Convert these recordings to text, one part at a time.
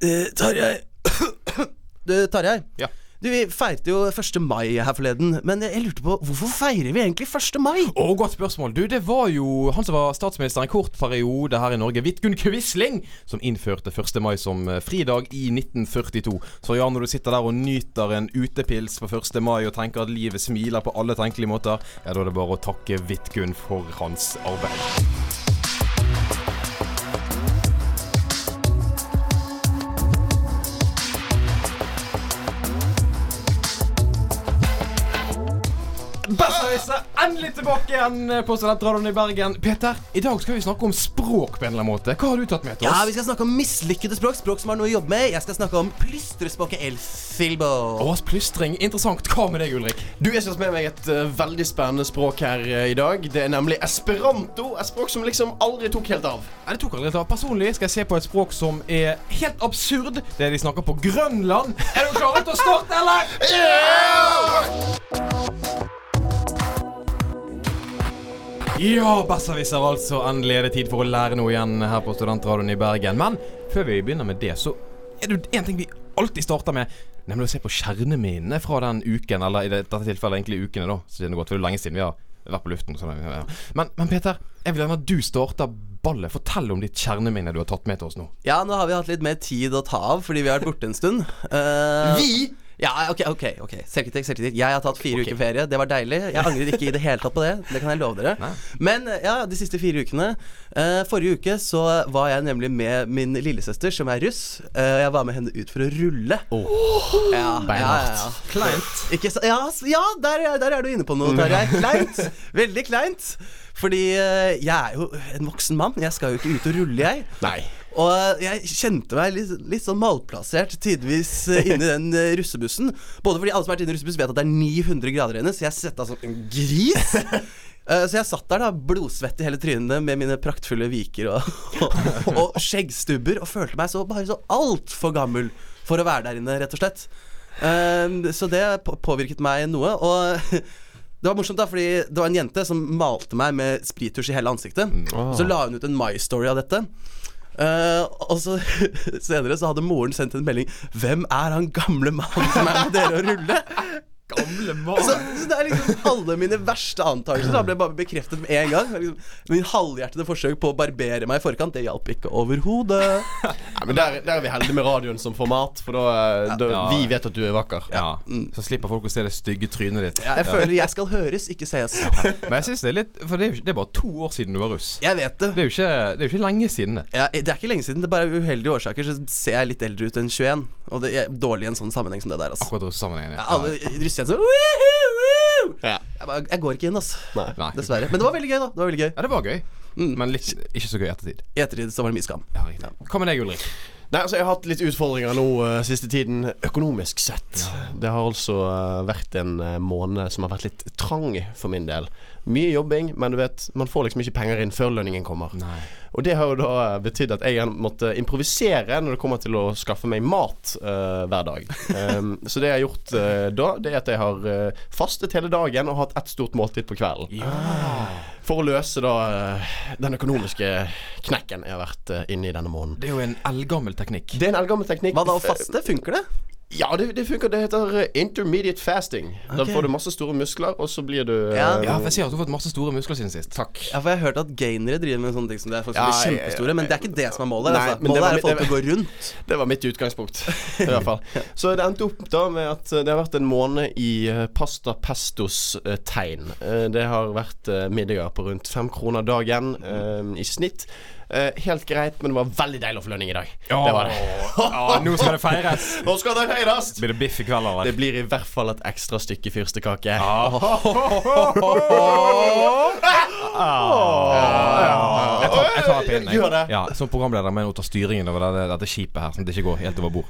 Eh, Tarjei Du, Tarjei. Ja. Du, Vi feirte jo 1. mai her forleden, men jeg lurte på hvorfor feirer vi egentlig 1. mai? Å, godt spørsmål. Du, det var jo han som var statsminister en kort periode her i Norge, Vidkun Quisling, som innførte 1. mai som eh, fridag i 1942. Så ja, når du sitter der og nyter en utepils på 1. mai og tenker at livet smiler på alle tenkelige måter, ja, da er det bare å takke Vidkun for hans arbeid. Endelig tilbake igjen på Studentradioen i Bergen. Peter, i dag skal vi snakke om språk på en eller annen måte. Hva har du tatt med til Ja, oss? Vi skal snakke om mislykkede språk, språk som har noe å jobbe med. Jeg skal snakke om plystrespråket elfilbo. Ås plystring. Interessant. Hva med deg, Ulrik? Du, Jeg har med meg et uh, veldig spennende språk her uh, i dag. Det er nemlig esperanto. Et språk som liksom aldri tok helt av. Nei, det tok aldri helt av. Personlig skal jeg se på et språk som er helt absurd. Det er de snakker på Grønland. Er du klare til å starte, eller? Ja, besserwisser, altså. Endelig er det tid for å lære noe igjen her på Studentradioen i Bergen. Men før vi begynner med det, så er det én ting vi alltid starter med. Nemlig å se på kjerneminnene fra den uken, eller i dette tilfellet egentlig ukene, da. Siden det har gått for det er lenge siden vi har vært på luften. Sånn, ja. men, men Peter, jeg vil gjerne at du starter ballet. Fortell om ditt kjerneminne du har tatt med til oss nå. Ja, nå har vi hatt litt mer tid å ta av fordi vi har vært borte en stund. Uh... Vi Ja, ok, ok, ok Selvkritikk, selvkritikk. Jeg har tatt fire okay. uker ferie. Det var deilig. Jeg angrer ikke i det hele tatt på det. Det kan jeg love dere. Nei. Men eh, ja, de siste fire ukene uh, Forrige uke så var jeg nemlig med min lillesøster, som er russ. Uh, jeg var med henne ut for å rulle. ja, ja, ja, ja. Kleint. Ikke ja, ja der, er- der er du inne på noe, Tarjei. Kleint. Veldig kleint. Fordi uh, jeg er jo en voksen mann. Jeg skal jo ikke ut og rulle, jeg. Nei. Og eh, jeg kjente meg litt, litt sånn malplassert tidvis eh, inni den eh, russebussen. Både fordi alle som har vært inne i russebuss, vet at det er 900 grader inne, så jeg svetta som en gris. Så jeg satt der, da, blodsvett i hele trynet med mine praktfulle viker og, og, og skjeggstubber, og følte meg så bare så altfor gammel for å være der inne, rett og slett. Eh, Så det påvirket meg noe. Og det var morsomt, da, fordi det var en jente som malte meg med sprittusj i hele ansiktet. Så la hun ut en My Story av dette. Eh, og så senere så hadde moren sendt en melding 'Hvem er han gamle mannen som er med dere å rulle?' Gamle Så, så det er liksom alle mine verste antakelser ble bare bekreftet med en gang. Liksom, min halvhjertede forsøk på å barbere meg i forkant, det hjalp ikke overhodet. Nei, men der, der er vi heldige med radioen som format, for da, eh, da Ja. Vi vet at du er vakker. Ja, Så slipper folk å se det stygge trynet ditt. Jeg føler jeg skal høres, ikke ses. Men jeg synes det er litt For det er, jo det er bare to år siden du var russ. Jeg vet det. Det er jo ikke, det er jo ikke lenge siden det. Ja, det er ikke lenge siden. Det er bare uheldige årsaker så ser jeg litt eldre ut enn 21. Og det er dårlig i en sånn sammenheng som det der. Altså. Akkurat sammenhengen Ja, alle russejenter sånn «Woohoo, woo!» Ja. jeg, bare, jeg går ikke inn, altså. Nei. Nei. Dessverre. Men det var veldig gøy, da. Det var veldig gøy Ja, det var gøy. Mm. Men litt, ikke så gøy i ettertid. I ettertid så var det mye skam. Ja, riktig. Hva med deg, Ulrik? Nei, altså Jeg har hatt litt utfordringer nå uh, siste tiden, økonomisk sett. Det har altså uh, vært en uh, måned som har vært litt trang for min del. Mye jobbing, men du vet, man får liksom ikke penger inn før lønningen kommer. Nei. Og det har jo da eh, betydd at jeg har måttet improvisere når det kommer til å skaffe meg mat uh, hver dag. Um, så det jeg har gjort uh, da, det er at jeg har uh, fastet hele dagen og hatt ett stort måltid på kvelden. For å løse da den økonomiske knekken jeg har vært inne i denne måneden. Det er jo en eldgammel teknikk. Det er en eldgammel teknikk. Hva da å faste? Funker det? Ja, det, det funker. Det heter eh, intermediate fasting. Da får du masse store muskler, og så blir du eh, Ja. Ja, for jeg sier at du har fått masse store muskler siden sist. Takk. Ja, for jeg har hørt at gainere driver med sånne ting som det folk som Ja, blir ja, ja, kjempestore, men det er ikke det som er målet. Nei, altså. Målet er å at folk det skal gå rundt. Det var mitt utgangspunkt, i hvert fall. Så det endte opp da med at eh, det har vært en måned i pasta pestos-tegn. Det har vært middager på rundt fem kroner dagen i snitt. Eh, helt greit, men det var veldig deilig å få lønning i dag. Det var det. Ja, nå skal det feires. Nå skal det feires! Blir det biff i kveld, eller? Det blir i hvert fall et ekstra stykke fyrstekake. Jeg tar, pinnen. jeg. Ja, som programleder med å ta styringen over dette, dette skipet her, sånn at det ikke går helt over bord.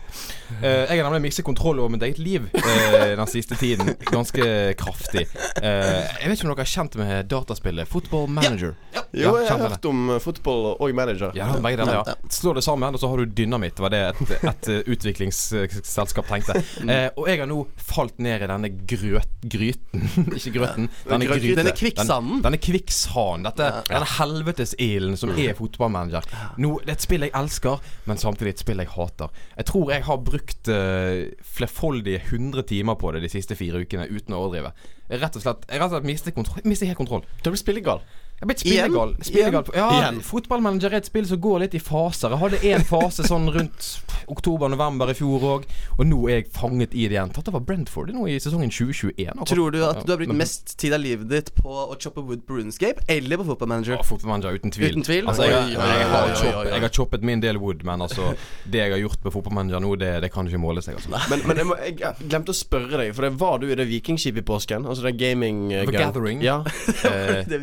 Uh, jeg har nemlig mistet kontroll over mitt eget liv uh, den siste tiden. Ganske kraftig. Uh, jeg vet ikke om dere er kjent med dataspillet Football Manager. Ja, Jo, jeg har hørt om fotball og manager. Ja, begge deler, ja. Slå det sammen, og så har du dynamitt, var det et, et eh, utviklingsselskap tenkte. Eh, og jeg har nå falt ned i denne grøt, gryten Ikke grøten. Denne Grøt- Denne kvikksanden. Den, denne kvikksanden. Dette, Denne helvetesilden som er fotballmanager. Nå, det er et spill jeg elsker, men samtidig et spill jeg hater. Jeg tror jeg har brukt uh, flerfoldige 100 timer på det de siste fire ukene uten å overdrive. Rett og slett, jeg rett og slett mister, kontroll, mister helt kontroll. Du blir spillegal. Jeg ble blitt spillegal. spillegal. Ja, Igjen. Fotballmanager er et spill som går litt i faser. Jeg hadde én fase sånn rundt oktober-november i fjor òg, og nå er jeg fanget i det igjen. Tatt over Brentford nå i sesongen 2021. akkurat. Tror du at du har brukt mest tid av livet ditt på å choppe wood på RuneScape eller på fotballmanager? Ja, fotballmanager, uten tvil. Uten tvil. Altså, jeg, jeg, har choppet, jeg har choppet min del wood, men altså Det jeg har gjort med fotballmanager nå, det, det kan ikke måle seg. Altså. Men, men jeg, må, jeg glemte å spørre deg, for det var du i det vikingskipet i påsken? Altså det gaming uh, det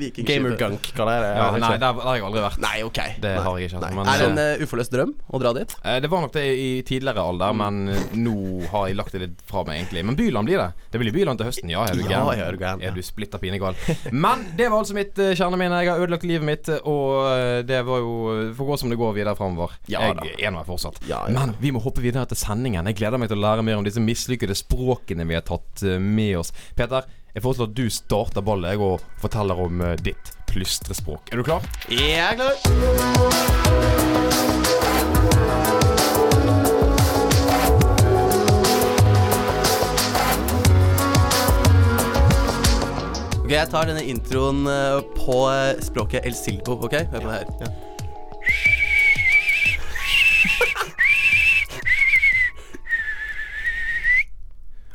gunk? Ja. Eh, Det jeg det. ja, nei, der, der har jeg aldri vært. Nei, ok. Det Nei. har jeg ikke. Men, Er det en eh, uh, uforløst drøm å dra dit? Eh, Det var nok det i tidligere alder, men eh, nå har jeg lagt det litt fra meg, egentlig. Men Byland blir det. Det blir Byland til høsten, ja. Er du gæren? ja, er du gæren, ja. Er du splitter pinegal. Men det var altså mitt uh, kjerneminne. Jeg har ødelagt livet mitt, og eh, det var jo Får gå som det går videre framover. Ja jeg er nå her fortsatt. Ja, ja. Men vi må hoppe videre til sendingen. Jeg gleder meg til å lære mer om disse mislykkede språkene vi har tatt eh, med oss. Peter, jeg foreslår at du starter ballet jeg, og forteller om eh, ditt plystrespråk. Er du klar? Jeg er klar. Ok, Jeg tar denne introen uh, på uh, språket El Silbo. Ok, Hør på det her.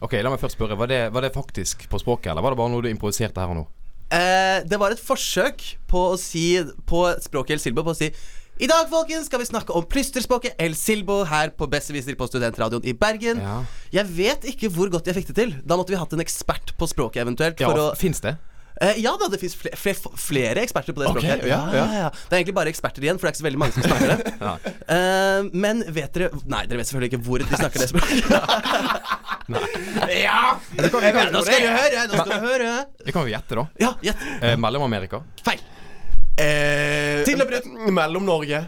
Ok, La meg først spørre. Var det, var det faktisk på språket, eller var det bare noe du improviserte her og nå? Eh, det var et forsøk på å si På språket El Silbo på å si i dag folkens, skal vi snakke om plysterspråket El Silbo her på Besserwisser på Studentradioen i Bergen. Ja. Jeg vet ikke hvor godt jeg fikk det til. Da måtte vi hatt en ekspert på språket eventuelt. Ja, å, Fins det? Eh, ja da, det fins flere, flere, flere eksperter på det Ok, språket. ja, ja. ja. Det er egentlig bare eksperter igjen, for det er ikke så veldig mange som snakker det. Ja. Eh, men vet dere Nei, dere vet selvfølgelig ikke hvor de snakker det språket. Ja! Nå skal du høre! Nå skal du høre. Vi kan jo gjette, da. Ja, gjett. Eh, Mellom-Amerika. Feil. Eh, Til og med Mellom-Norge.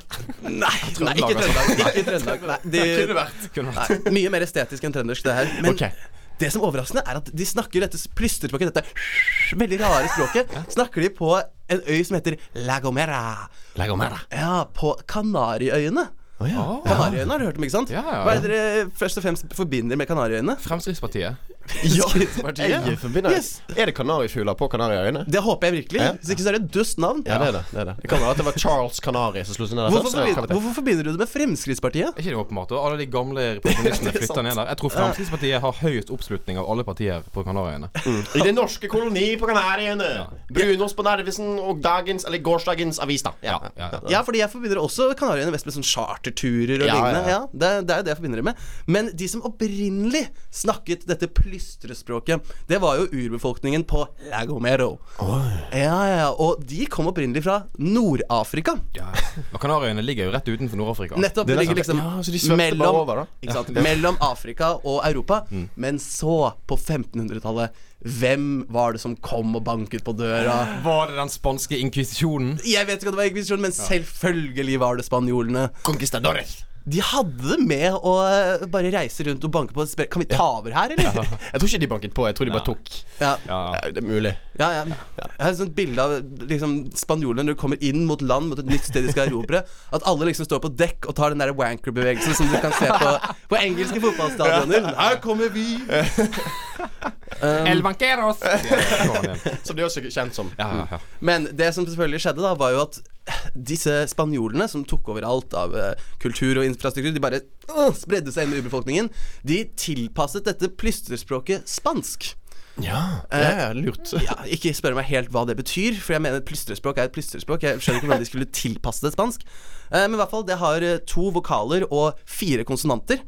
Nei, nei, ikke Trøndelag. Ikke Trøndelag. Nei, de, Kunne vært. Kunne vært. nei, mye mer estetisk enn trøndersk, det her. Men Ok. Det som er overraskende, er at de snakker dette plysterspråket, dette veldig rare språket, snakker de på en øy som heter La Gomera. Legomera. Ja, på Kanariøyene. Oh, ja. Kanariøyene har du hørt om, ikke sant? Ja, ja, Hva er det dere først og fremst forbinder med Kanariøyene? Fremskrittspartiet. Ja, Fremskrittspartiet. Yes. Er det kanarifugler på Kanariøyene? Det håper jeg virkelig. Ja. Hvis ikke så er det et dust navn. Ja, det er det. Det, er det. det kan være at det var Charles Kanari som slo seg ned der Hvorfor, først. hvorfor forbinder du det med Fremskrittspartiet? Er ikke det åpenbart? Og alle de gamle er flytter ned der. Jeg tror Fremskrittspartiet har høyest oppslutning av alle partier på Kanariøyene. I den norske koloni på Kanariøyene. Brunost på Nervisen og dagens, eller gårsdagens avis, da. Ja, ja. Ja, fordi jeg forbinder også Kanariøyene mest med sånn charterturer og Ja, lignende. ja, Ja, det, det er jo det jeg forbinder det med. Men de som opprinnelig snakket dette plystrespråket, det var jo urbefolkningen på Lagomero. Oh. Ja, ja. Og de kom opprinnelig fra Nord-Afrika. Ja. Og Kanariøyene ligger jo rett utenfor Nord-Afrika. Nettopp. Det er ligger liksom ja, de mellom, over, mellom Afrika og Europa. Men så, på 1500-tallet, hvem var det som kom og banket på døra? Var det den spanske inkvisisjonen? Jeg vet ikke om det var inkvisisjon, men selvfølgelig var det spanjolene. Conquistadores. De hadde det med å eh, bare reise rundt og banke på og spørre Kan vi ta over her, eller? Jeg tror ikke de banket på, jeg tror de bare tok. Ja. Ja. Ja, det er mulig. Ja, ja. Jeg har et sånt bilde av liksom, spanjolene når de kommer inn mot land, mot et nytt sted de skal erobre. At alle liksom står på dekk og tar den der wanker-bevegelsen som du kan se på, på engelske fotballstadioner. Her kommer vi! Um, El Banqueros! Ja. Som de også er kjent som. Ja, ja, ja. Men det som selvfølgelig skjedde, da var jo at disse spanjolene som tok over alt av uh, kultur og infrastruktur, de bare uh, spredde seg inn i urbefolkningen. De tilpasset dette plystrespråket spansk. Ja, det er lurt. Ja, ikke spør meg helt hva det betyr, for jeg mener et plystrespråk er et plystrespråk. Jeg skjønner ikke hvordan de skulle tilpasse det spansk. Uh, men i hvert fall, det har eh, to vokaler og fire konsonanter.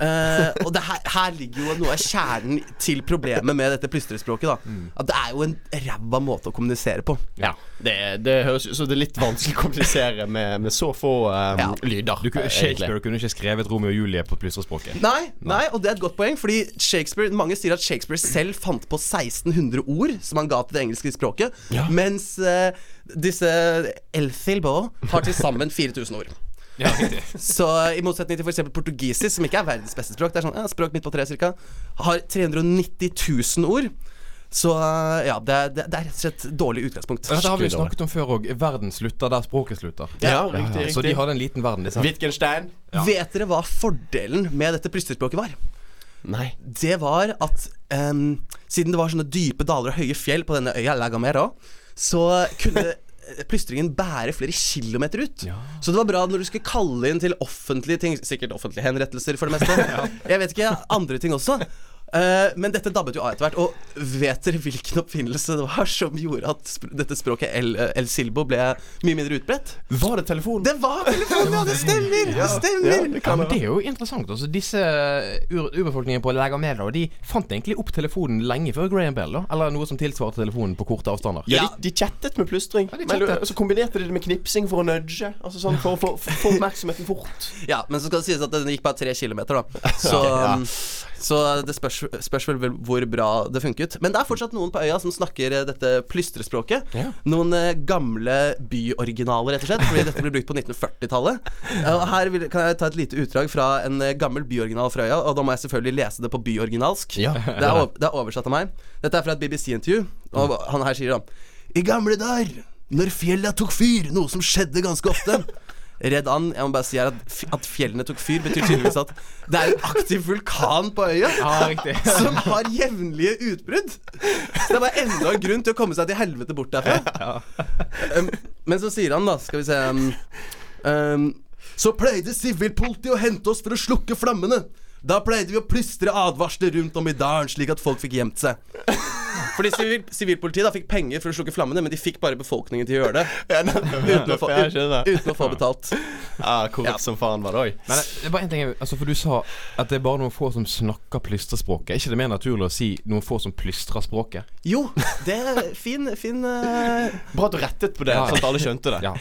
Eh, og det her, her ligger jo noe av kjernen til problemet med dette plystrespråket. da Mm. At det er jo en ræva måte å kommunisere på. Ja. Det, det høres ut som det er litt vanskelig å kommunisere med, med så få um, Ja. lyder. Du, kunne- eh, Shakespeare kunne ikke skrevet Romeo og Julie på plystrespråket. Nei, nei, og det er et godt poeng, fordi Shakespeare mange sier at Shakespeare selv fant på 1600 ord som han ga til det engelske språket, Ja. mens uh, disse Elthilbo har til sammen 4000 ord. Ja. Så i motsetning til f.eks. portugisisk, som ikke er verdens beste språk, det er sånn ja, språk midt på treet cirka, har 390 000 ord. Så ja, det er, det er rett og slett dårlig utgangspunkt. Dette har vi jo snakket om før òg. Verden slutter der språket slutter. Ja, riktig, Så de riktig. hadde en liten verden, disse. Wittgenstein? Vet dere hva fordelen med dette plystrespråket var? Nei. Det var at um, siden det var sånne dype daler og høye fjell på denne øya, La Gamera, så kunne plystringen bære flere kilometer ut. Ja. Så det var bra når du skulle kalle inn til offentlige ting, sikkert offentlige henrettelser for det meste. Jeg vet ikke, andre ting også. Eh, men dette dabbet jo av etter hvert. Og vet dere hvilken oppfinnelse det var som gjorde at sp dette språket El, El Silbo ble mye mindre utbredt? Var det telefon? Det var telefonen! Ja, det stemmer! Det stemmer! Ja, det Ja, men Det er jo interessant. Altså, disse ur urbefolkningen på Lagamela De fant egentlig opp telefonen lenge før Graham Bell, da. Eller noe som tilsvarte telefonen på korte avstander. Ja, de, de chattet med plystring. Ja, men, så kombinerte de det med knipsing for å nudge. Altså sånn For å få- oppmerksomheten fort. Ja, men så skal det sies at den gikk bare tre kilometer, da. Så, Ja. um, så det spørs, spørs vel hvor bra det funket. Men det er fortsatt noen på øya som snakker eh, dette plystrespråket. Ja. Noen eh, gamle byoriginaler, rett og slett, fordi dette ble brukt på 1940-tallet. Her vil, kan jeg ta et lite utdrag fra en eh, gammel byoriginal fra øya, og da må jeg selvfølgelig lese det på byoriginalsk. Ja. Det er, det er oversatt av meg. Dette er fra et BBC-intervju, og han her sier da I gamle dager, når fjella tok fyr, noe som skjedde ganske ofte Redd and, jeg må bare si her at, at fjellene tok fyr, betyr tydeligvis at det er en aktiv vulkan på øya. Ja. Som har jevnlige utbrudd. Så det er bare enda en grunn til å komme seg til helvete bort derfra. Um, men så sier han, da, skal vi se um, um, Så pleide sivilpolitiet å hente oss for å slukke flammene. Da pleide vi å plystre advarsler rundt om i dalen, slik at folk fikk gjemt seg. Fordi sivil, sivilpolitiet da fikk penger for å slukke flammene, men de fikk bare befolkningen til å gjøre det. Uten å få, uten, uten å få betalt. Ja, korrekt Ja. som faen var det òg. Men det, det er bare en ting altså For du sa at det er bare noen få som snakker plystrespråket. Er ikke det mer naturlig å si noen få som plystrer språket? Jo, det er fin, fin uh... Bra at du rettet på det, Ja. sånn at alle skjønte det. Ja.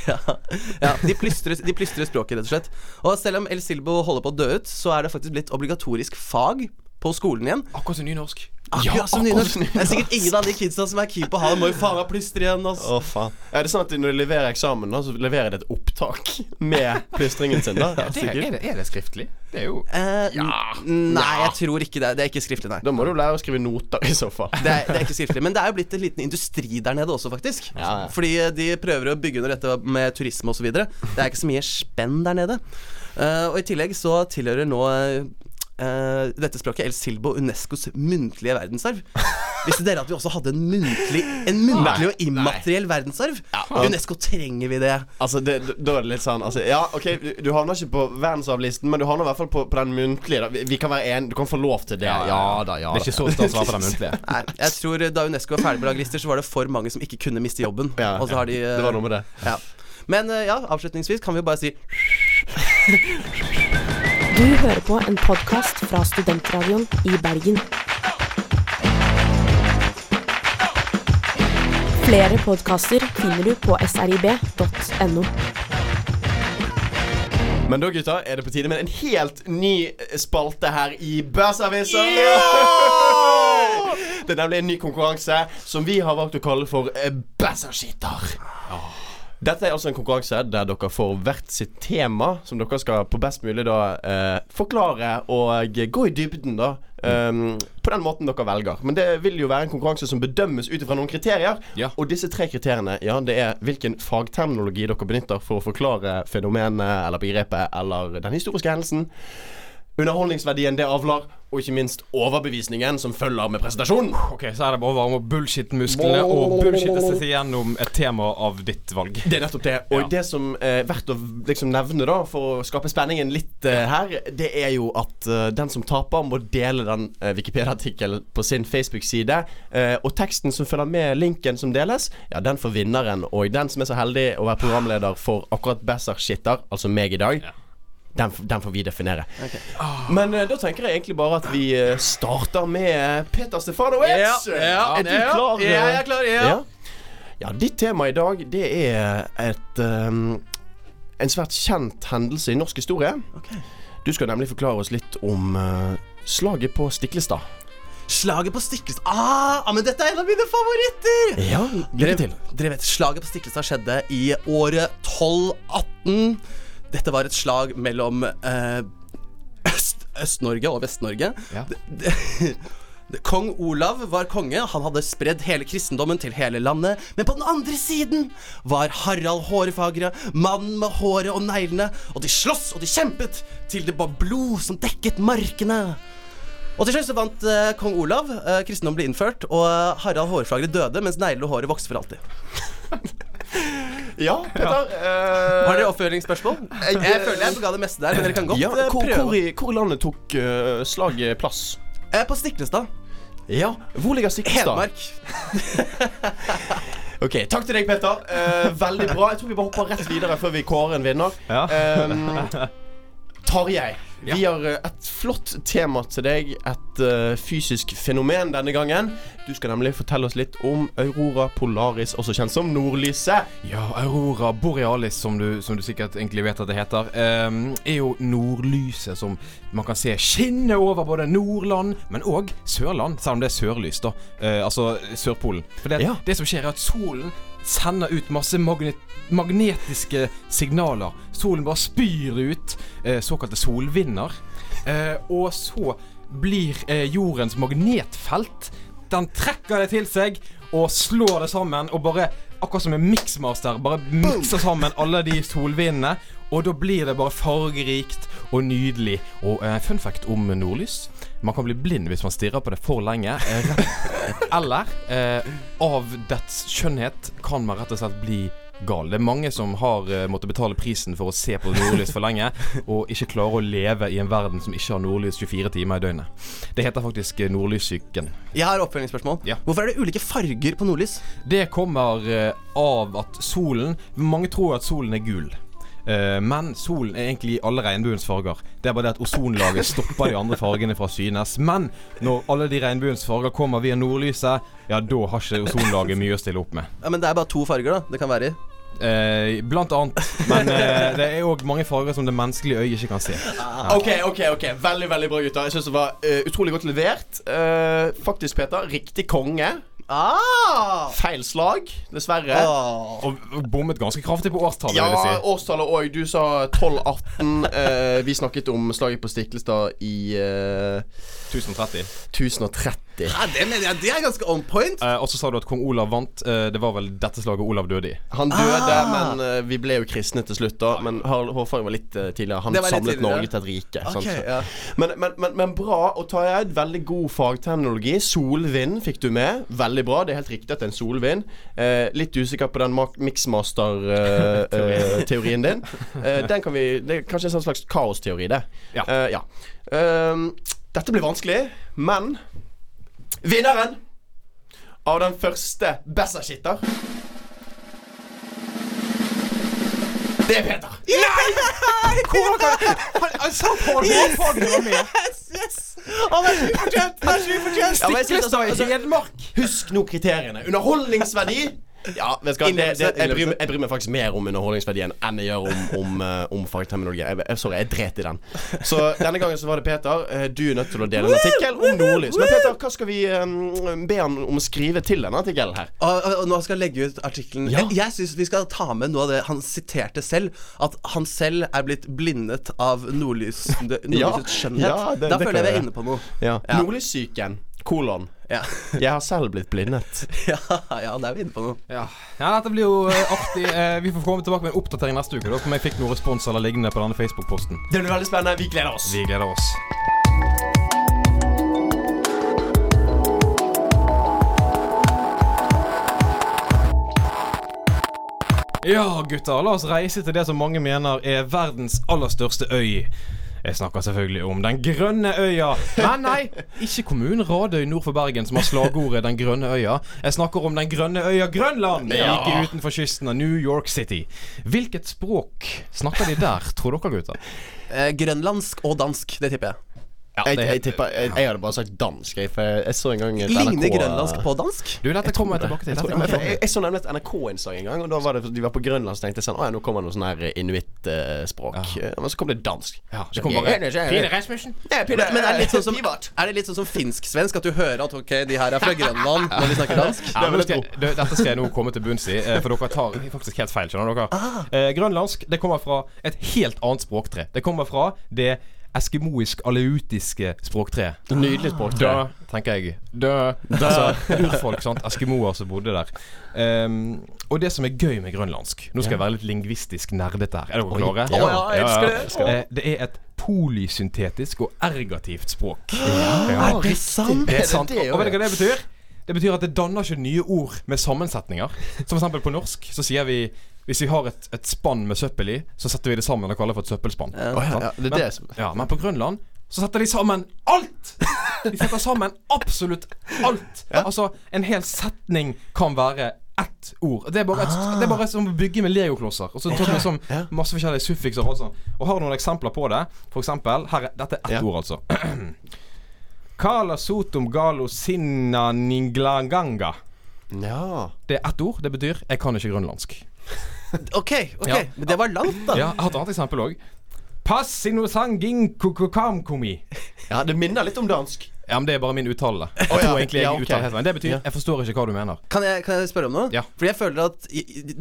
Ja, de plystrer, de plystrer språket, rett og slett. Og selv om El Silbo holder på å dø ut, så er det faktisk blitt obligatorisk fag på skolen igjen. Akkurat som nynorsk. Akkurat som akkurat nynorsk. som Det er sikkert ingen av de kidsa som er keen på å ha det. Må jo faen meg plystre igjen, Å, altså. faen. Er det sånn at når de leverer eksamen, da, så leverer de et opptak med plystringen sin? da? Det er, er, det, er det skriftlig? Det er jo Eh, ja. Nei, jeg tror ikke det. Det er ikke skriftlig, nei. Da må du lære å skrive noter, i så fall. Det er, det er ikke skriftlig, Men det er jo blitt en liten industri der nede også, faktisk. Ja, ja. Fordi eh, de prøver å bygge under dette med turisme osv. Det er ikke så mye spenn der nede. Uh, og i tillegg så tilhører nå eh, dette språket El Silbo Unescos muntlige verdensarv. Visste dere at vi også hadde en muntlig En muntlig og immateriell verdensarv? Unesco trenger vi det. Altså, det, Da er det litt sånn altså, Ja, OK, du, du havner ikke på verdensarvlisten, men du havner i hvert fall på, på den muntlige. Da. Vi, vi kan være en, Du kan få lov til det. Ja, da, ja Det er ikke så stas å være på den muntlige. Nei, jeg tror Da Unesco var ferdig med laglister, så var det for mange som ikke kunne miste jobben. Ja, og så har de uh, Det var noe med det. ja. Men eh, ja, avslutningsvis kan vi jo bare si Du hører på en podkast fra Studentradioen i Bergen. Flere podkaster finner du på srib.no. Men da, gutta, er det på tide med en helt ny spalte her i Børsavisa. Det er nemlig en ny konkurranse som vi har valgt å kalle for Bæsjaskitter. Bæsjerskitter. Dette er altså en konkurranse der dere får hvert sitt tema, som dere skal på best mulig da eh, forklare og gå i dybden, da. Um, på den måten dere velger. Men det vil jo være en konkurranse som bedømmes ut ifra noen kriterier. Ja. Og disse tre kriteriene, ja, det er hvilken fagterminologi dere benytter for å forklare fenomenet eller begrepet eller den historiske hendelsen. Underholdningsverdien det avler, og ikke minst overbevisningen som følger med presentasjonen. Ok, Så er det bare om å bullshit-musklene og bullshitte seg gjennom et tema av ditt valg. Det er nettopp det. Og Ja. det som er verdt å liksom nevne, da, for å skape spenningen litt uh, her, det er jo at uh, den som taper, må dele den uh, Wikipedia-artikkelen på sin Facebook-side. eh, og teksten som følger med linken som deles, ja, den får vinneren. Og den som er så heldig å være programleder for akkurat Besser Shitter, altså meg i dag, Ja. Den, den får vi definere. Ok. Men uh, da tenker jeg egentlig bare at vi uh, starter med Peter Stefanowicz. er du klar? Ja, jeg er klar. Ja. Ja. ja, ditt tema i dag, det er et um, En svært kjent hendelse i norsk historie. Okay. Du skal nemlig forklare oss litt om uh, slaget på Stiklestad. Slaget på Stiklestad ah, ah, men dette er en av mine favoritter! Ja, lykke til. Dere vet, Slaget på Stiklestad skjedde i året 1218. Dette var et slag mellom eh, Øst- Øst-Norge og Vest-Norge. Ja. Kong Olav var konge, han hadde spredd hele kristendommen til hele landet. Men på den andre siden var Harald Hårfagre, mannen med håret og neglene. Og de sloss og de kjempet til det var blod som dekket markene. Og til slutt så vant eh, kong Olav. Eh, kristendom ble innført, og eh, Harald Hårfagre døde, mens neglene og håret vokste for alltid. Ja, Petter. Uh, Har dere oppfølgingsspørsmål? Jeg, føler jeg ga det meste der, men dere kan godt ja, eh, hvor, prøve. hvor, i, hvor i landet tok uh, slaget plass? Eh, på Stiklestad. Ja, Hvor ligger Stiklestad? Hedmark. Ok, Takk til deg, Petter. Uh, veldig bra. Jeg tror vi bare hopper rett videre før vi kårer en vinner. Ja. Um, Tarjei, vi har eh, et flott tema til deg. Et eh, fysisk fenomen denne gangen. Du skal nemlig fortelle oss litt om Aurora Polaris, også kjent som nordlyset. Ja, Aurora borealis, som du, som du sikkert egentlig vet at det heter, um, er jo nordlyset som man kan se skinne over både Nordland, men òg Sørland, selv om det er sørlys, da. Uh, altså Sørpolen. For det, Ja. det som skjer, er at solen sender ut masse magnet magnetiske signaler. Solen bare spyr ut eh, såkalte solvinder. Eh, og så blir eh, jordens magnetfelt Den trekker det til seg og slår det sammen og bare Akkurat som en miksmaster. Bare mikser sammen alle de solvindene. Og da blir det bare fargerikt og nydelig. Og eh, fun fact om nordlys. Man kan bli blind hvis man stirrer på det for lenge. Eh, eller eh, av dets skjønnhet kan man rett og slett bli gal. Det er mange som har eh, måttet betale prisen for å se på nordlys for lenge, og ikke klare å leve i en verden som ikke har nordlys 24 timer i døgnet. Det heter faktisk eh, nordlyssyken. Jeg har oppfølgingsspørsmål. Ja. Hvorfor er det ulike farger på nordlys? Det kommer eh, av at solen Mange tror at solen er gul. Eh, men solen er egentlig i alle regnbuens farger. Det er bare det at ozonlaget stopper de andre fargene fra synes. Men når alle de regnbuens farger kommer via nordlyset, ja, da har ikke ozonlaget mye å stille opp med. Ja, Men det er bare to farger, da. Det kan være i. Eh, blant annet. Men eh, det er òg mange farger som det menneskelige øyet ikke kan se. Ok, ok, ok Veldig veldig bra, gutter. Jeg synes det var uh, utrolig godt levert. Uh, faktisk, Peter. Riktig konge. Ah! Feil slag, dessverre. Ah. Og bommet ganske kraftig på årstallet, Ja, vil jeg si. årstallet òg. Du sa 1218. Eh, vi snakket om slaget på Stiklestad i eh, 1030. 1030. Ja, det mener jeg det er ganske on point. Eh, og så sa du at kong Olav vant. Eh, det var vel dette slaget Olav døde i. Han døde, Ah. men eh, vi ble jo kristne til slutt, da. Men Harald var litt eh, tidligere. Han litt samlet tidligere. Norge til et rike. sant? Ja. Men, men, men, men bra. Og Tarjei, veldig god fagterminologi. Solvind fikk du med. Veldig bra. Det er helt riktig at det er en solvind. Eh, litt usikker på den mixmaster-teorien din. Eh, den kan vi Det er kanskje en slags kaosteori, det. Ja. Eh, ja. Ehm, dette blir vanskelig, men Vinneren av den første Besserskitter Det er Peter. Nei! Hvordan kan Han, er så ufortjent! Det er så ufortjent! Ja, men jeg synes altså, altså, Hedmark! Husk nå kriteriene. Underholdningsverdi. Ja, det, det, jeg, bryr, jeg bryr meg faktisk mer om underholdningsverdien enn jeg gjør om, om, eh, om fagterminologi. Jeg, jeg, sorry, jeg dret i den. Så denne gangen så var det Peter. Eh, Du er nødt til å dele en artikkel om nordlys. Men Peter, hva skal vi um, be han om å skrive til denne artikkelen her? Og, og, og nå skal jeg legge ut artikkelen. Ja. Jeg, jeg syns vi skal ta med noe av det han siterte selv. At han selv er blitt blindet av nordlys, nordlysets skjønnhet. Ja, det- da føler jeg vi er inne på noe. Ja. Ja. Nordlyssyken. Kolon. Ja. Jeg har selv blitt blindet. ja, ja, det er vi inne på nå. Ja. ja, dette blir jo eh, artig. Eh, vi får komme tilbake med en oppdatering neste uke. Da om jeg fikk noen respons eller lignende på denne Facebook-posten. Det blir veldig spennende. Vi gleder oss. Vi gleder oss. Ja, gutter. La oss reise til det som mange mener er verdens aller største øy. Jeg snakker selvfølgelig om Den grønne øya. Men nei, ikke kommunen Radøy nord for Bergen som har slagordet Den grønne øya. Jeg snakker om Den grønne øya Grønland, like utenfor kysten av New York City. Hvilket språk snakker de der, tror dere, gutter? Eh, grønlandsk og dansk, det tipper jeg. Ja, Jeg, jeg, tipper, jeg, jeg hadde bare sagt dansk, jeg, for jeg, så en gang Ligner grønlandsk på dansk? Du, dette kommer jeg tilbake til. Jeg, jeg jeg, jeg så nemlig et NRK-innslag en gang, og da var det de var på Grønland. Så tenkte jeg sånn Å ja, nå kommer det noe sånn her inuitt-språk. Men så kom det dansk. Ja, så kom bare Pine Rasmussen. Men er, det litt sånn som, er det litt sånn som finsk-svensk? At du hører at ok, de her er fra Grønland når de snakker dansk? Ja, men skal, det- dette skal jeg nå komme til bunns i, eh, for dere tar faktisk helt feil. Skjønner dere? Eh, grønlandsk det kommer fra et helt annet språktre. Det kommer fra det eskimoisk-aleutiske språktre. Nydelig språktre, Da, tenker jeg. Da, altså, urfolk, sant. Eskimoer som bodde der. Um, og det som er gøy med grønlandsk Nå skal jeg være litt lingvistisk nerdete her. Er dere klare? Å, ja, jeg elsker det. Eh, det er et polysyntetisk og ergativt språk. Er det sant? Det Er er det sant. det og vet du hva det betyr? Det betyr at det danner ikke nye ord med sammensetninger. Som eksempel på norsk så sier vi hvis vi har et, et spann med søppel i, så setter vi det sammen og kaller det for et søppelspann. Ja, ja, det er men, det som ja, men på Grønland så setter de sammen alt! De setter sammen absolutt alt. Altså, en hel setning kan være ett ord. Det er bare, et, det er bare som å bygge med legoklosser. Og så tar du liksom masse forskjellige suffikser og sånn. Og har du noen eksempler på det? For eksempel her er, Dette er ett Ja. ord, altså. Kala sotum galo sinna ninglaganga. Ja. Det er ett ord. Det betyr 'jeg kan ikke grønlandsk'. Ok, ok, Ja. men det var langt, da. Ja, jeg har et annet eksempel òg. Passinosanging kukukamkumi. ja, det minner litt om dansk. Ja, men det er bare min uttale. Jeg ja. tror egentlig jeg Ja, okay. uttaler helt. Det betyr Ja. 'jeg forstår ikke hva du mener'. Kan jeg, kan jeg spørre om noe? Ja. Fordi jeg føler at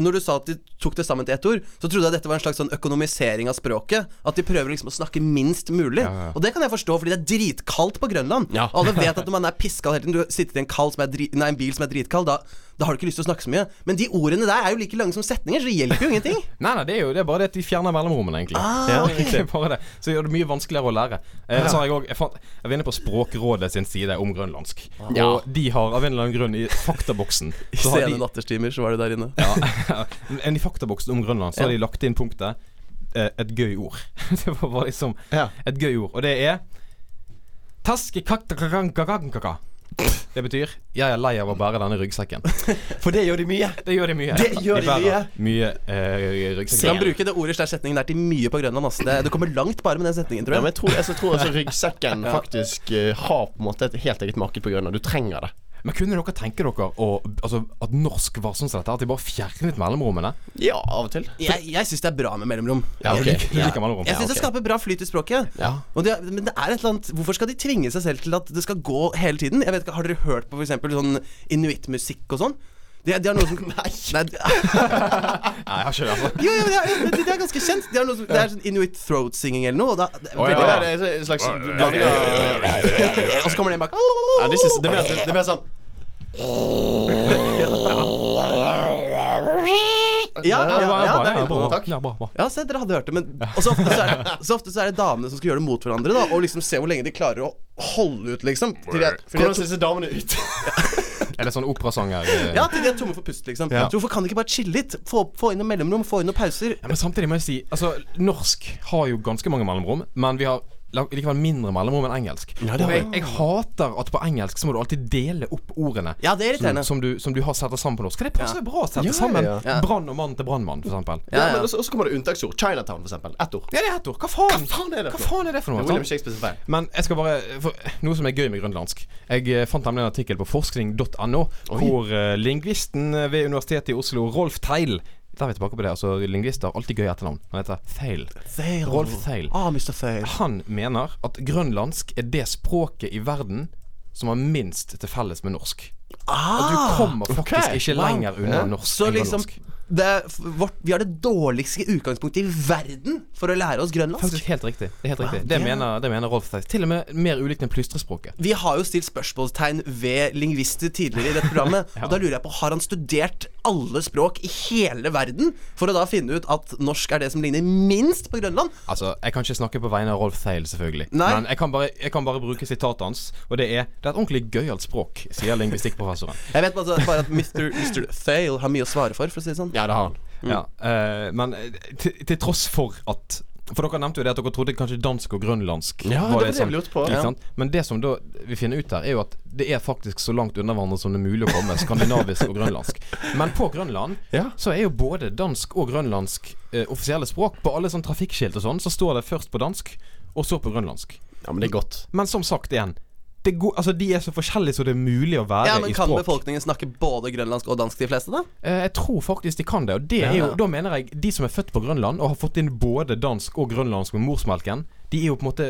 Når du sa at de tok det sammen til ett ord, så trodde jeg dette var en slags sånn økonomisering av språket. At de prøver liksom å snakke minst mulig. Ja, ja, ja. Og det kan jeg forstå, fordi det er dritkaldt på Grønland. Ja. Alle vet at når man er piska hele tiden, du sitter i en, kald som er dri, nei, en bil som er dritkald, da, da har du ikke lyst til å snakke så mye. Men de ordene der er jo like lange som setninger, så det hjelper jo ingenting. Nei, nei, det er jo det er bare det at de fjerner mellomrommene, egentlig. Ah, okay. det er bare det. Så gjør det mye vanskeligere å lære. Eh, så har jeg, også, jeg, fant, jeg var inne på Språkrådet sin side om grønlandsk. Ja. Og de har av en eller annen grunn i faktaboksen I så har sene de, nattestimer så var det der inne. ja, men I faktaboksen om Grønland så har de lagt inn punktet eh, et gøy ord. det var liksom Ja. et gøy ord. Og det er Taskekaktakakankakankaka. Det betyr 'jeg er lei av å bære denne ryggsekken'. For det gjør de mye. Det gjør de mye. Det gjør de bærer mye eh, Du ryggsekker. kan bruke det ordet slash setningen der til mye på Grønland. Altså. Det, du kommer langt bare med den setningen, tror Ja, jeg. men jeg tror, jeg tror altså ryggsekken faktisk uh, har på en måte et helt eget marked på Grønland. Du trenger det. Men kunne dere tenke dere å, altså, at norsk var sånn som dette? At de bare fjernet mellomrommene? Ja, av og til. Jeg, jeg syns det er bra med mellomrom. Ja, okay. Jeg liker, jeg liker mellomrom. Jeg syns det skaper bra flyt i språket. Ja. Og det, men det er et eller annet Hvorfor skal de tvinge seg selv til at det skal gå hele tiden? Jeg vet ikke, Har dere hørt på f.eks. sånn inuittmusikk og sånn? De, de har noe som Nei. Nei, jeg har ikke altså. Jo, jo, det er, det er ganske kjent. De har noe som, det er sånn inuit throat singing eller noe. Og, da, det er ja, Det er en slags og så kommer det en bak ja, det, is, det, er mer, det blir sånn Ja, ja, ja, det er bra, Takk. ja, se, dere hadde hørt det, men Og så ofte så er det, så ofte så er det damene som skal gjøre det mot hverandre, da, og liksom se hvor lenge de klarer å holde ut, liksom. Til de er, fordi Hvordan ser disse damene ut? Er det sånn operasanger? eh? ja, til de er tomme for pust, liksom. Ja. Så hvorfor kan de ikke bare chille litt? Få, få inn noen mellomrom, få inn noen pauser. Ja, men samtidig må jeg si Altså, norsk har jo ganske mange mellomrom, men vi har likevel mindre mellomrom enn engelsk. Ja, det har jeg, jeg hater at på engelsk så må du alltid dele opp ordene. Ja, det er Som, som, du, som du har satt sammen på norsk. Det passer Ja. bra å sette Ja, sammen ja, ja. brann og mann til brannmann, eksempel. Ja, Ja, også, også kommer det unntaksord. Chinatown, eksempel. Ett ord. Ja, det er ett ord. Hva faen? Hva faen er det Hva faen er det for noe? William? Shakespeare feil. Men jeg skal bare for, Noe som er gøy med grønlandsk. Jeg eh, fant nemlig en artikkel på forskning.no hvor uh, lingvisten ved Universitetet i Oslo, Rolf Theil Da er vi tilbake på det. Altså, Lingvister alltid gøy etternavn. Han heter Theil. Fail. Rolf Theil. Ah, Mr. Fail. Han mener at grønlandsk er det språket i verden som har minst til felles med norsk. At du kommer faktisk okay. ikke lenger unna wow. norsk Så liksom grønlandsk. Det vårt, Vi har det dårligste utgangspunktet i verden for å lære oss grønlandsk. Faktisk helt riktig. Det helt riktig. Ja, Det det- mener, det mener Rolf Theis. Til og med mer ulikt enn plystrespråket. Vi har jo stilt spørsmålstegn ved lingvister tidligere i dette programmet. Ja. Og da lurer jeg på, Har han studert alle språk i hele verden for å da finne ut at norsk er det som ligner minst på Grønland? Altså, Jeg kan ikke snakke på vegne av Rolf Theil, selvfølgelig. Nei. Men jeg kan, bare, jeg kan bare bruke sitatet hans, og det er Det er et ordentlig gøyalt språk, sier lingvistikkprofessoren. Jeg vet bare, bare at Mr. Mr. Thale har mye å svare for, for å si det sånn. Ja, det har han. Ja, uh, men eh, til, til tross for at For dere nevnte jo det at dere trodde kanskje dansk og grønlandsk Ja, det var det som- vi lurte på. Ja. Men det som da vi finner ut her, er jo at det er faktisk så langt unna hverandre som det er mulig å komme. Skandinavisk og grønlandsk. Men på Grønland Ja. så er jo både dansk og grønlandsk eh, offisielle språk. På alle sånn trafikkskilt og sånn, så står det først på dansk, og så på grønlandsk. ja, men det er godt. Men som sagt igjen, det går, altså de er så forskjellige som det er mulig å være Ja, men i Kan befolkningen snakke både grønlandsk og dansk, de fleste, da? Eh, jeg tror faktisk de kan det. Og det er jo, da mener jeg de som er født på Grønland og har fått inn både dansk og grønlandsk med morsmelken, de er jo på en måte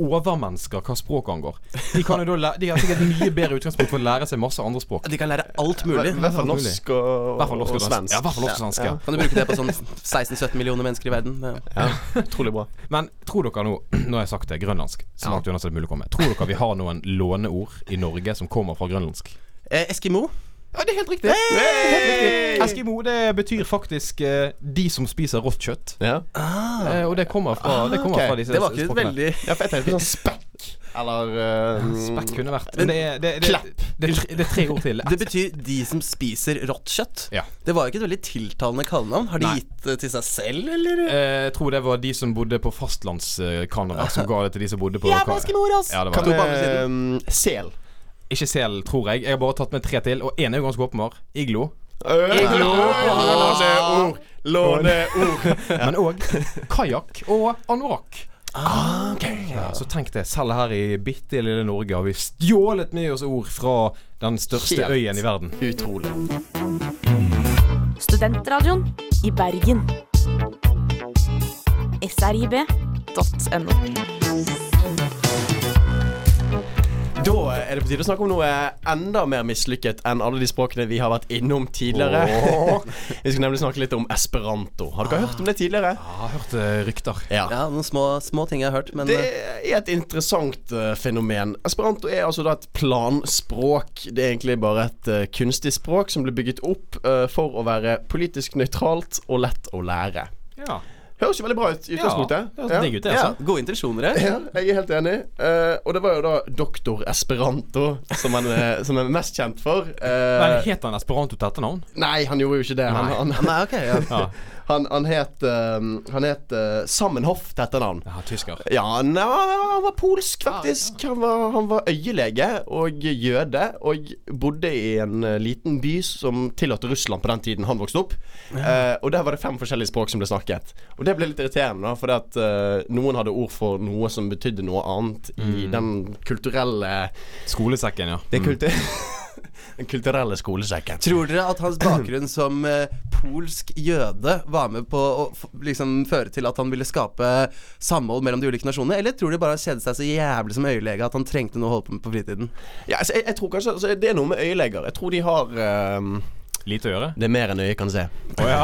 overmennesker hva språk angår. De, kan jo da de har sikkert mye bedre utgangspunkt for å lære seg masse andre språk. De kan lære alt I mulig. hvert fall norsk og, I norsk og dansk. svensk. Ja, hvertfall hvert fall norsk og svensk, ja. Kan du bruke det på sånn 16-17 millioner mennesker i verden? Ja. Ja, Utrolig bra. Men tror dere nå, nå har jeg sagt det, grønlandsk, så langt unna som det er mulig å komme, tror dere vi har noen låneord i Norge som kommer fra grønlandsk? Eh, Eskimo. Ja, det er helt riktig. Hey! er. Eskimo det betyr faktisk eh, de som spiser rått kjøtt. Ja. Eh, og det kommer fra, det kommer fra disse Det var ikke et språkene. veldig ja, for jeg tenkte på sånn spekk. Eller eh, Spekk kunne vært Men det er, det, det, Klapp. det, er tre- det er tre ord til. Det betyr de som spiser rått kjøtt. Ja. Det var jo ikke et veldig tiltalende kallenavn. Har de Nei. gitt det til seg selv, eller? Eh, Jeg tror det var de som bodde på fastlands-Canada, som ga det til de som bodde på Jævla eskimoer, ass! Ja, det var det. med um, sel? Ikke sel, tror jeg. Jeg har bare tatt med tre til, og én er jo ganske åpenbar. Iglo. Iglo. Låneord! Låneord! Men òg kajakk og anorakk. Ja, så tenk det, selv her i bitte lille Norge har vi stjålet med oss ord fra den største Helt. øyen i verden. Utrolig. Studentradioen i Bergen. srib.no. er det på tide å snakke om noe enda mer mislykket enn alle de språkene vi har vært innom tidligere. vi skal nemlig snakke litt om esperanto. Har dere hørt om det tidligere? Ja, jeg har hørt eh, rykter. Ja. Ja, noen små, små ting jeg har hørt, men Det eh, er et interessant uh, fenomen. Esperanto er altså da et planspråk. Det er egentlig bare et uh, kunstig språk som ble bygget opp uh, for å være politisk nøytralt og lett å lære. Ja. Høres jo veldig bra ut i utgangspunktet. det høres digg ut, det, ja, altså. gode intensjoner. her. Ja, jeg er helt enig. Uh, og det var jo da doktor Esperanto som han som han er mest kjent for. Uh, Men het han esperanto til etternavn? nei, han gjorde jo ikke det. Han, han, Nei, ok, ja. Ja. han, han het, eh, han het uh, Sammenhoff til etternavn. ja tysker. Ja, nei, han var polsk, faktisk. Han var, han var øyelege og jøde, og bodde i en eh, liten by som tilhørte Russland på den tiden han vokste opp. Uh, og der var det fem forskjellige språk som ble snakket. Og det ble litt irriterende, for at eh, noen hadde ord for noe som betydde noe annet i den kulturelle Skolesekken, ja. Det kultur Den kulturelle skolesekken. Tror dere at hans bakgrunn som eh, polsk jøde var med på å f- liksom føre til at han ville skape samhold mellom de ulike nasjonene? Eller tror de bare han kjedet seg så jævlig som øyelege at han trengte noe å holde på med på fritiden? Ja, altså, jeg, jeg tror kanskje altså, Det er noe med øyeleger. Jeg tror de har ehm, Lite å gjøre. Det er mer enn øyet kan se. Å ja.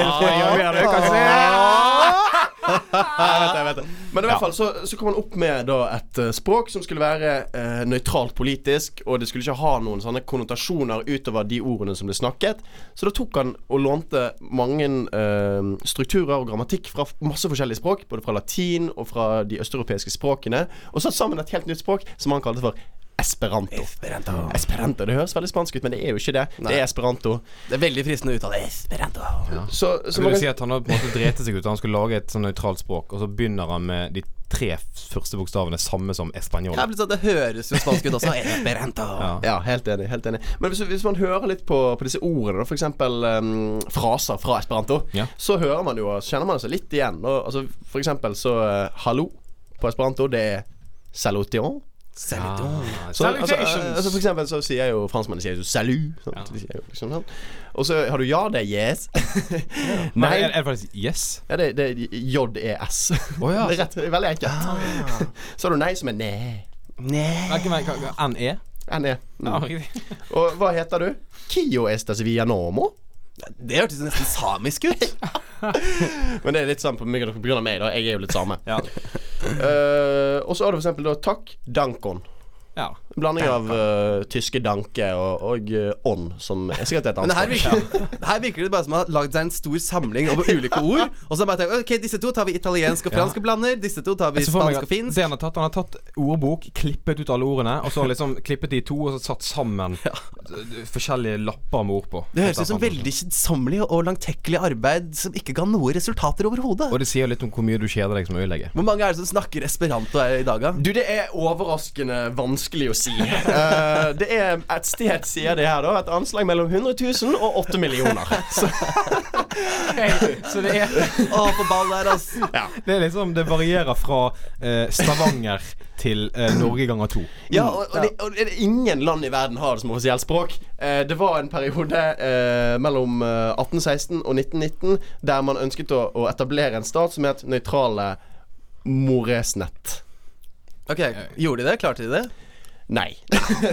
ja, det kan se. Jeg vet det, jeg vet det. Men i hvert fall så, så kom han opp med da et eh, språk som skulle være eh, nøytralt politisk, og det skulle ikke ha noen sånne konnotasjoner utover de ordene som ble snakket. Så da tok han og lånte mange eh, strukturer og grammatikk fra masse forskjellige språk, både fra latin og fra de østeuropeiske språkene, og satt sammen et helt nytt språk som han kalte for Esperanto. Esperanto. Esperanto, Det høres veldig spansk ut, men det er jo ikke det. Nei. Det er esperanto. Det er veldig fristende å uttale esperanto. Så, så Så vil man kan- si at han har på en måte drete seg ut? Han skulle lage et sånn nøytralt språk, og så begynner han med de tre første bokstavene samme som espanjol. Ja, det høres jo spansk ut også. Esperanto. Ja. Ja, helt enig. helt enig Men hvis, hvis man hører litt på, på disse ordene, f.eks. Um, fraser fra esperanto, Ja. så hører man jo Så kjenner man seg litt igjen. Og, altså, for eksempel så uh, Hallo på esperanto, det er salution. Saluton. Ja. Så, altså, altså, for eksempel så sier jo franskmennene sier jo salut. Ja. Sier jo liksom sånn. Og så har du ja, det er yes. ja. Nei, er, er det faktisk yes? ja, det, det er j-e-s. Oh, ja. Det er rett, er veldig enkelt. Så har du nei, som er ne. N-E? N-E. NE? Ja, Mm. Og hva heter du? Kio estas via nomo. Det hørtes nesten samisk ut. Men det er litt sånn på grunn av meg, da. Jeg er jo litt same. Ja. Uh, og så har du for eksempel da takk, dankon. Ja. Blanding av uh, tyske danke og, og uh, ånd, som er sikkert et Men annet her språk. virker, her virker det bare som man har lagd seg en stor samling over ulike ord. Og så bare tenkt Ok, disse to tar vi italiensk og fransk og blander. Disse to tar vi spansk og finsk. det han har tatt Han har tatt ordbok, klippet ut alle ordene, og så liksom klippet de to, og så satt sammen ja. forskjellige lapper med ord på. Det høres ut som veldig kjedsommelig og langtekkelig arbeid som ikke ga noe resultater overhodet. Og det sier jo litt om hvor mye du kjeder deg som øyelegge. Hvor mange er det som snakker esperanto her i dag, da? Du, det er overraskende vanskelig å si. Uh, det er et sted, sier de her, da, et anslag mellom 100 000 og 8 millioner. Så, Så det er, Å, på ball der, altså. det er liksom Det varierer fra uh, Stavanger til uh, Norge ganger to. ja, og, og, det, og det er ingen land i verden har det som offisielt språk. Eh, det var en periode eh, mellom eh, 1816 og 1919 der man ønsket å, å etablere en stat som het nøytrale Moresnett. Ok, Gjorde de det? Klarte de det? Nei.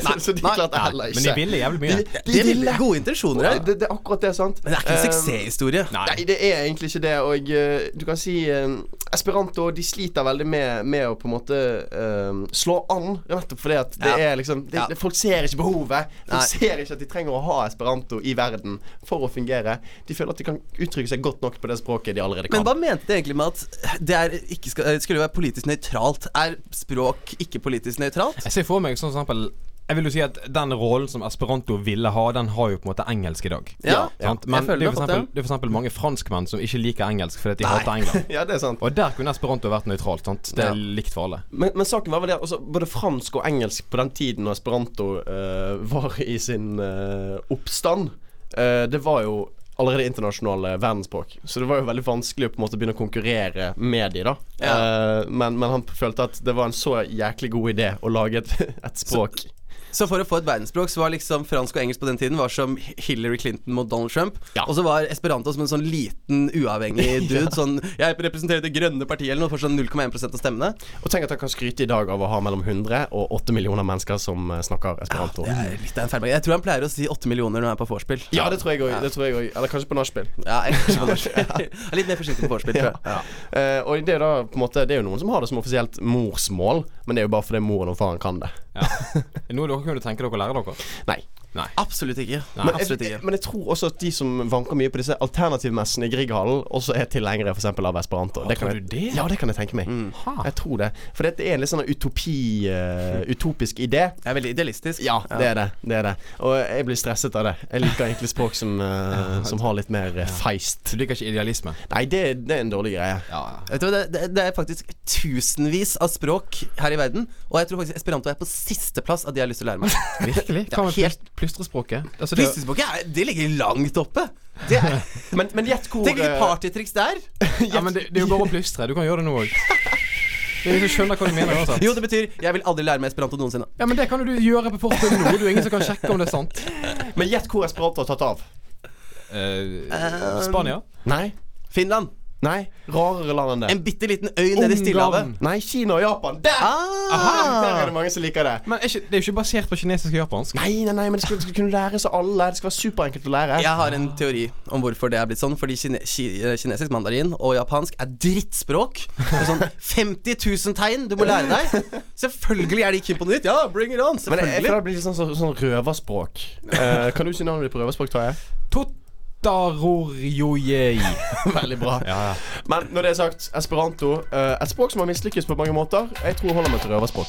så, så de Nei. klarte heller ikke. Men de ville jævlig mye. De, De ville gode intensjoner. Ja, her. det, det er akkurat det, sant. Men det er ikke en Eh, suksesshistorie. Nei, det er egentlig ikke det. Og eh, du kan si eh, Esperanto de sliter veldig med, med å på en måte eh, slå an. Nettopp fordi at det Ja. er liksom det, Ja. Folk ser ikke behovet. Folk Nei. ser ikke at de trenger å ha esperanto i verden for å fungere. De føler at de kan uttrykke seg godt nok på det språket de allerede kan. Men hva mente de egentlig med at det er ikke skal, skulle være politisk nøytralt? Er språk ikke politisk nøytralt? Jeg ser for meg sånn eksempel Jeg vil jo si at den rollen som esperanto ville ha, den har jo på en måte engelsk i dag. Ja, Sant? Men det føler er, det for eksempel, det er for eksempel mange franskmenn som ikke liker engelsk fordi de Nei. hater England. ja, det er sant. Og der kunne esperanto vært nøytralt. Sant? Det er Ja. likt for alle. Men, men saken var vel det at altså, både fransk og engelsk på den tiden når esperanto uh, var i sin uh, oppstand, uh, det var jo allerede internasjonale verdensspråk. Så det var jo veldig vanskelig å på en måte begynne å konkurrere med de da. Eh, men, men han følte at det var en så jæklig god idé å lage et, et språk. Så for å få et verdensspråk så var liksom fransk og engelsk på den tiden var som Hillary Clinton mot Donald Trump. Ja. Og så var esperanto som en sånn liten uavhengig dude. Sånn Jeg representerer Det grønne partiet eller noe, for sånn 0,1% av stemmene. Og tenk at han kan skryte i dag av å ha mellom 100 og 8 millioner mennesker som eh, snakker esperanto. Det er litt av en feil Jeg tror han pleier å si 8 millioner når han er på vorspiel. Ja, det tror jeg òg. Eller kanskje på nachspiel. Ja, er litt mer forsiktig på vorspiel, tror jeg. Uh, og det er da måte Det er jo noen som har det som offisielt morsmål, men det er jo bare fordi moren og faren kan det. Ja. Noe dere kunne tenke dere å lære dere? Nei. Nei. Absolutt ikke. Nei, Men Absolutt jeg, men jeg tror også at de som vanker mye på disse alternativmessene i Grieghallen, også er tilhengere f.eks. av esperanto. Ja, Det kan tror jeg- du det? Ja, det kan jeg tenke meg. Mm. Jeg tror det. For det er en litt sånn utopi uh, Utopisk idé. Det er veldig idealistisk. Ja, det er det. Det er det. Og jeg blir stresset av det. Jeg liker egentlig språk som, uh, som har litt mer uh, feist. Du liker ikke idealisme? Nei, det, det er en dårlig greie. Ja, Vet du, hva, det, det, er faktisk tusenvis av språk her i verden, og jeg tror faktisk esperanto er på sisteplass av de jeg har lyst til å lære meg. Virkelig? Ja, Hva helt- plystrespråket? Altså, det, Plystespråket er- det ligger langt oppe. Det er, Men, men gjett hvor tenk litt eh, partytriks der. ja, men det, det er jo bare å plystre. Du kan gjøre det nå òg. Som skjønner hva du mener uansett. Jo, det betyr 'jeg vil aldri lære meg esperanto noensinne'. Ja, men det kan jo du gjøre på fortauet nå. Du er ingen som kan sjekke om det er sant. Men gjett hvor esperanto har tatt av. Uh, Spania? Nei. Finland. Nei. Rarere land enn det. En bitte liten øy nede i Stillehavet. Nei, Kina og Japan. Der! Der er det mange som liker det. Men er ikke, det er jo ikke basert på kinesisk og japansk. Nei, nei, nei, men det skal, det skal kunne læres av alle. Det skal være superenkelt å lære. Jeg har en teori om hvorfor det er blitt sånn. Fordi kine kinesisk, mandarin og japansk er drittspråk. Det er sånn 50 000 tegn du må lære deg. Selvfølgelig er de keen på nytt. Ja, bring it on. Selvfølgelig. Men jeg, jeg føler det blir litt sånn, sånn, sånn røverspråk. Uh, kan du si navnet ditt på røverspråk, Tarjei? Veldig bra. Ja, ja. Men når det er sagt, esperanto eh, Et språk som har mislykkes på mange måter. Jeg tror holder meg til røverspråk.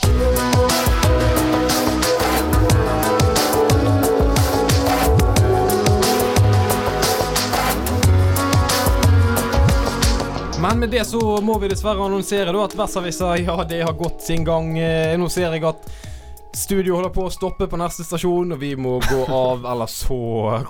Men med det så må vi dessverre annonsere da at Versavisa, ja, det har gått sin gang. Eh, Nå ser jeg at studio holder på å stoppe på neste stasjon, og vi må gå av, eller så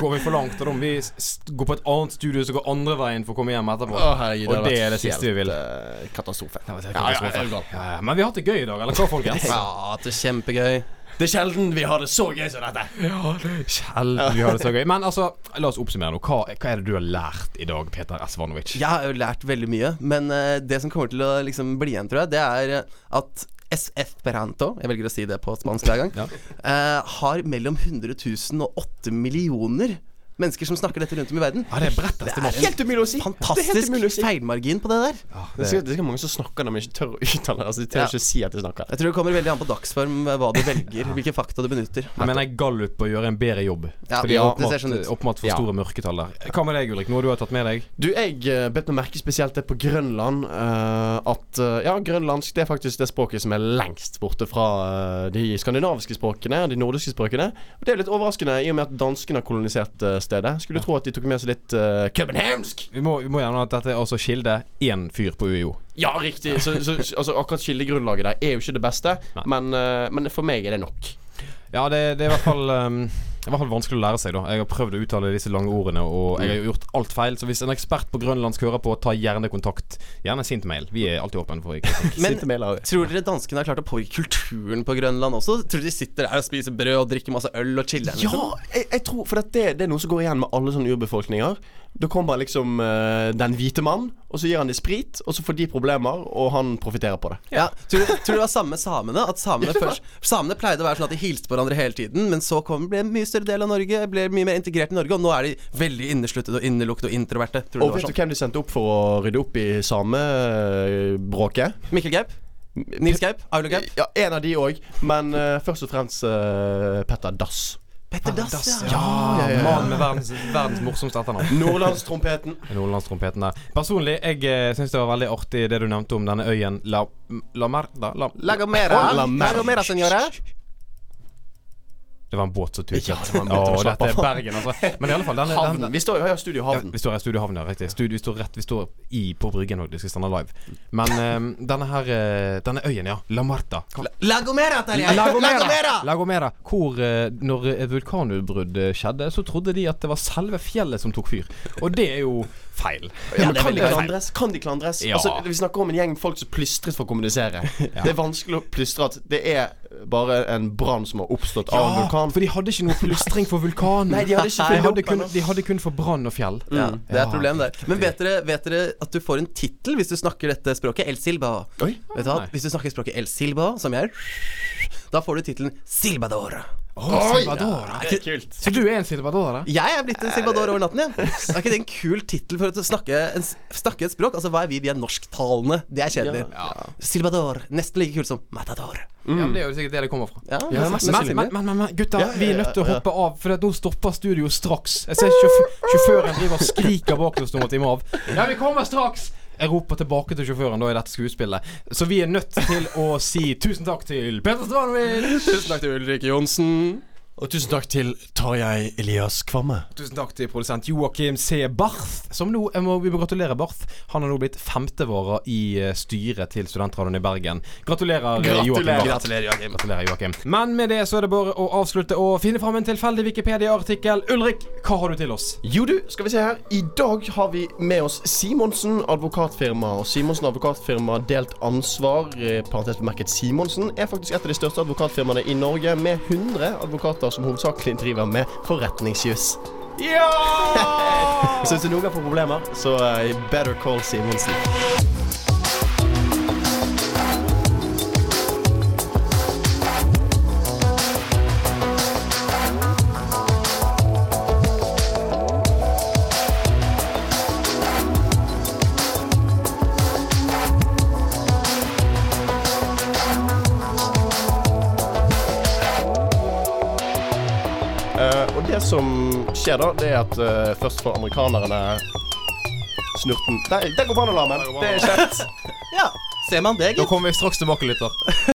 går vi for langt. Og da må vi s- gå på et annet studio som går andre veien for å komme hjem etterpå. herregud, Og det er det siste vi vil. eh, katastrofe. Ja, katastrofe. Ja, ja. Men vi har hatt det gøy i dag, eller hva, folkens? Ja, det er kjempegøy. Det er sjelden vi har det så gøy som dette. Ja, det er Sjelden vi har det så gøy. Men altså, la oss oppsummere nå. Hva, hva er det du har lært i dag, Peter Esvanovic? Jeg har jo lært veldig mye, men uh, det som kommer til å liksom bli igjen, tror jeg, det er at Esperanto, jeg velger å si det på spansk hver gang, Ja. uh, har mellom 100 000 og 8 millioner mennesker som snakker dette rundt om i verden. Ja, det er bretteste mål. Helt umulig å si! Det er helt Fantastisk å si. feilmargin på det der. Det er det er sikkert mange som snakker når de ikke tør å uttale det. Altså, de tør Ja. ikke å si at de snakker. Jeg tror det kommer veldig an på dagsform eh, hva du velger, hvilke fakta du benytter. Jeg mener Gallup bør gjøre en bedre jobb. Ja, Fordi ja, det det ser sånn ut. er åpenbart for Ja. store mørketall der. Hva med deg, Ulrik? Noe du har tatt med deg? Du, jeg uh, bet meg merke spesielt det på Grønland. uh, at uh, ja, grønlandsk det er faktisk det språket som er lengst borte fra uh, de skandinaviske språkene, de nordiske språkene. Og det er litt overraskende i og med at danskene har kolonisert eh, stedet. Skulle tro at de tok med seg litt uh, københavnsk. Vi må, vi må gjerne at dette er også kilde én fyr på UiO. Ja, riktig. Så, så, altså, akkurat kildegrunnlaget der er jo ikke det beste, men, uh, men for meg er det nok. Ja, det, det er i hvert fall um, det var vanskelig å lære seg, da. Jeg har prøvd å uttale disse lange ordene, og jeg har gjort alt feil. Så hvis en ekspert på grønlandsk hører på, ta gjerne kontakt. Gjerne sint mail. Vi er alltid åpne for kritikk. Men tror dere danskene har klart å påvirke kulturen på Grønland også? Tror dere de sitter der og spiser brød og drikker masse øl og chiller? Ja, Liksom? jeg, jeg tror For det, det er noe som går igjen med alle sånne urbefolkninger. Da kommer liksom uh, den hvite mann, og så gir han de sprit, og så får de problemer, og han profitterer på det. Ja, tror, du, tror du det var samme samene? At samene, først, samene pleide å være sånn at de hilste på hverandre hele tiden, men så kom, ble en mye større del av Norge, ble mye mer integrert i Norge, og nå er de veldig innesluttede og innelukket og introverte. Tror Og vet sånn? du hvem de sendte opp for å rydde opp i samebråket? Mikkel Gaup? Nils Gaup? Aulo Gaup? Ja, en av de òg, men uh, først og fremst uh, Petter Dass. Petter Dass, ja. Ja, ja, ja. Mannen med verdens, verdens morsomste etternavn. Nordlandstrompeten. Nordlandstrompeten der. Personlig, jeg eh, syns det var veldig artig det du nevnte om denne øyen La, La Merda La, La Gomera. La Mer- La Gomera, senora. Det var en båt som tutet. Ja, det var en båt som Å, slapp dette er. Bergen, altså. Men i alle fall, denne, Havn. denne, Vi står jo her i Studio ja, vi står i Studio Havn, ja. Riktig. Studio, vi står rett Vi står i på bryggen og de skal stande live. Men eh, denne her eh, Denne øyen, ja. La Marta. Hva- La Gomera, Terje! La Gomera. La Gomera. Hvor eh, når et vulkanutbrudd eh, skjedde, så trodde de at det var selve fjellet som tok fyr. Og det er jo feil. Ja, det men kan veldig de feil. klandres? Kan de klandres? Ja. Altså, vi snakker om en gjeng folk som plystret for å kommunisere. Det er vanskelig å plystre at det er bare en brann som har oppstått av en vulkan. for de hadde ikke noe plystring for vulkanen. Nei, de hadde ikke de hadde kun, de hadde kun for brann og fjell. Ja, det er et problem der. Men vet dere, vet dere at du får en tittel hvis du snakker dette språket? El Silba. Oi. Vet du hva? Hvis du snakker språket El Silba, som jeg da får du tittelen Silbador. Salvador. Det er kult. Så du er en Silvadora? Jeg er blitt en Silbador over natten, ja. Er ikke det en kul tittel for å snakke, en, snakke et språk? Altså, hva er vi? Vi er norsktalende. Det er kjedelig. Silbador. Nesten like kult som Matador. Ja, men Det er jo sikkert det det kommer fra. Ja, Ja, Men, men, men, men, men gutta, Ja, ja, vi er nødt til å ja, ja. hoppe av, for nå stopper studio straks. Jeg ser sjåfør, sjåføren driver og skriker bak oss nå at må av. Ja, vi kommer straks! Jeg roper tilbake til sjåføren da i dette skuespillet. Så vi er nødt til å si tusen takk til Peter Strandvin. Tusen takk til Ulrik Johnsen. Og tusen takk til Tarjei Elias Kvamme. Tusen takk til produsent Joakim C. Barth, som nå jeg må, Vi må gratulere Barth. Han har nå blitt femtevara i eh, styret til Studentradioen i Bergen. Gratulerer, gratulerer Joakim. Gratulerer. Joakim. Gratulerer, Joakim. Men med det så er det bare å avslutte og finne fram en tilfeldig Wikipedia-artikkel. Ulrik, hva har du til oss? Jo du, skal vi se her. I dag har vi med oss Simonsen advokatfirma. Og Simonsen advokatfirma Delt ansvar, eh, parentes bemerket Simonsen, er faktisk et av de største advokatfirmaene i Norge, med 100 advokater som hovedsakelig driver med forretningsjus. Ja! Så hvis noen får problemer, så eh, better call Simonsen. Som skjer da, det er at uh, først får amerikanerne snurten Der, der går brannalarmen. Det er kjent. Ja, ser man det, Da kommer vi straks tilbake, lytter.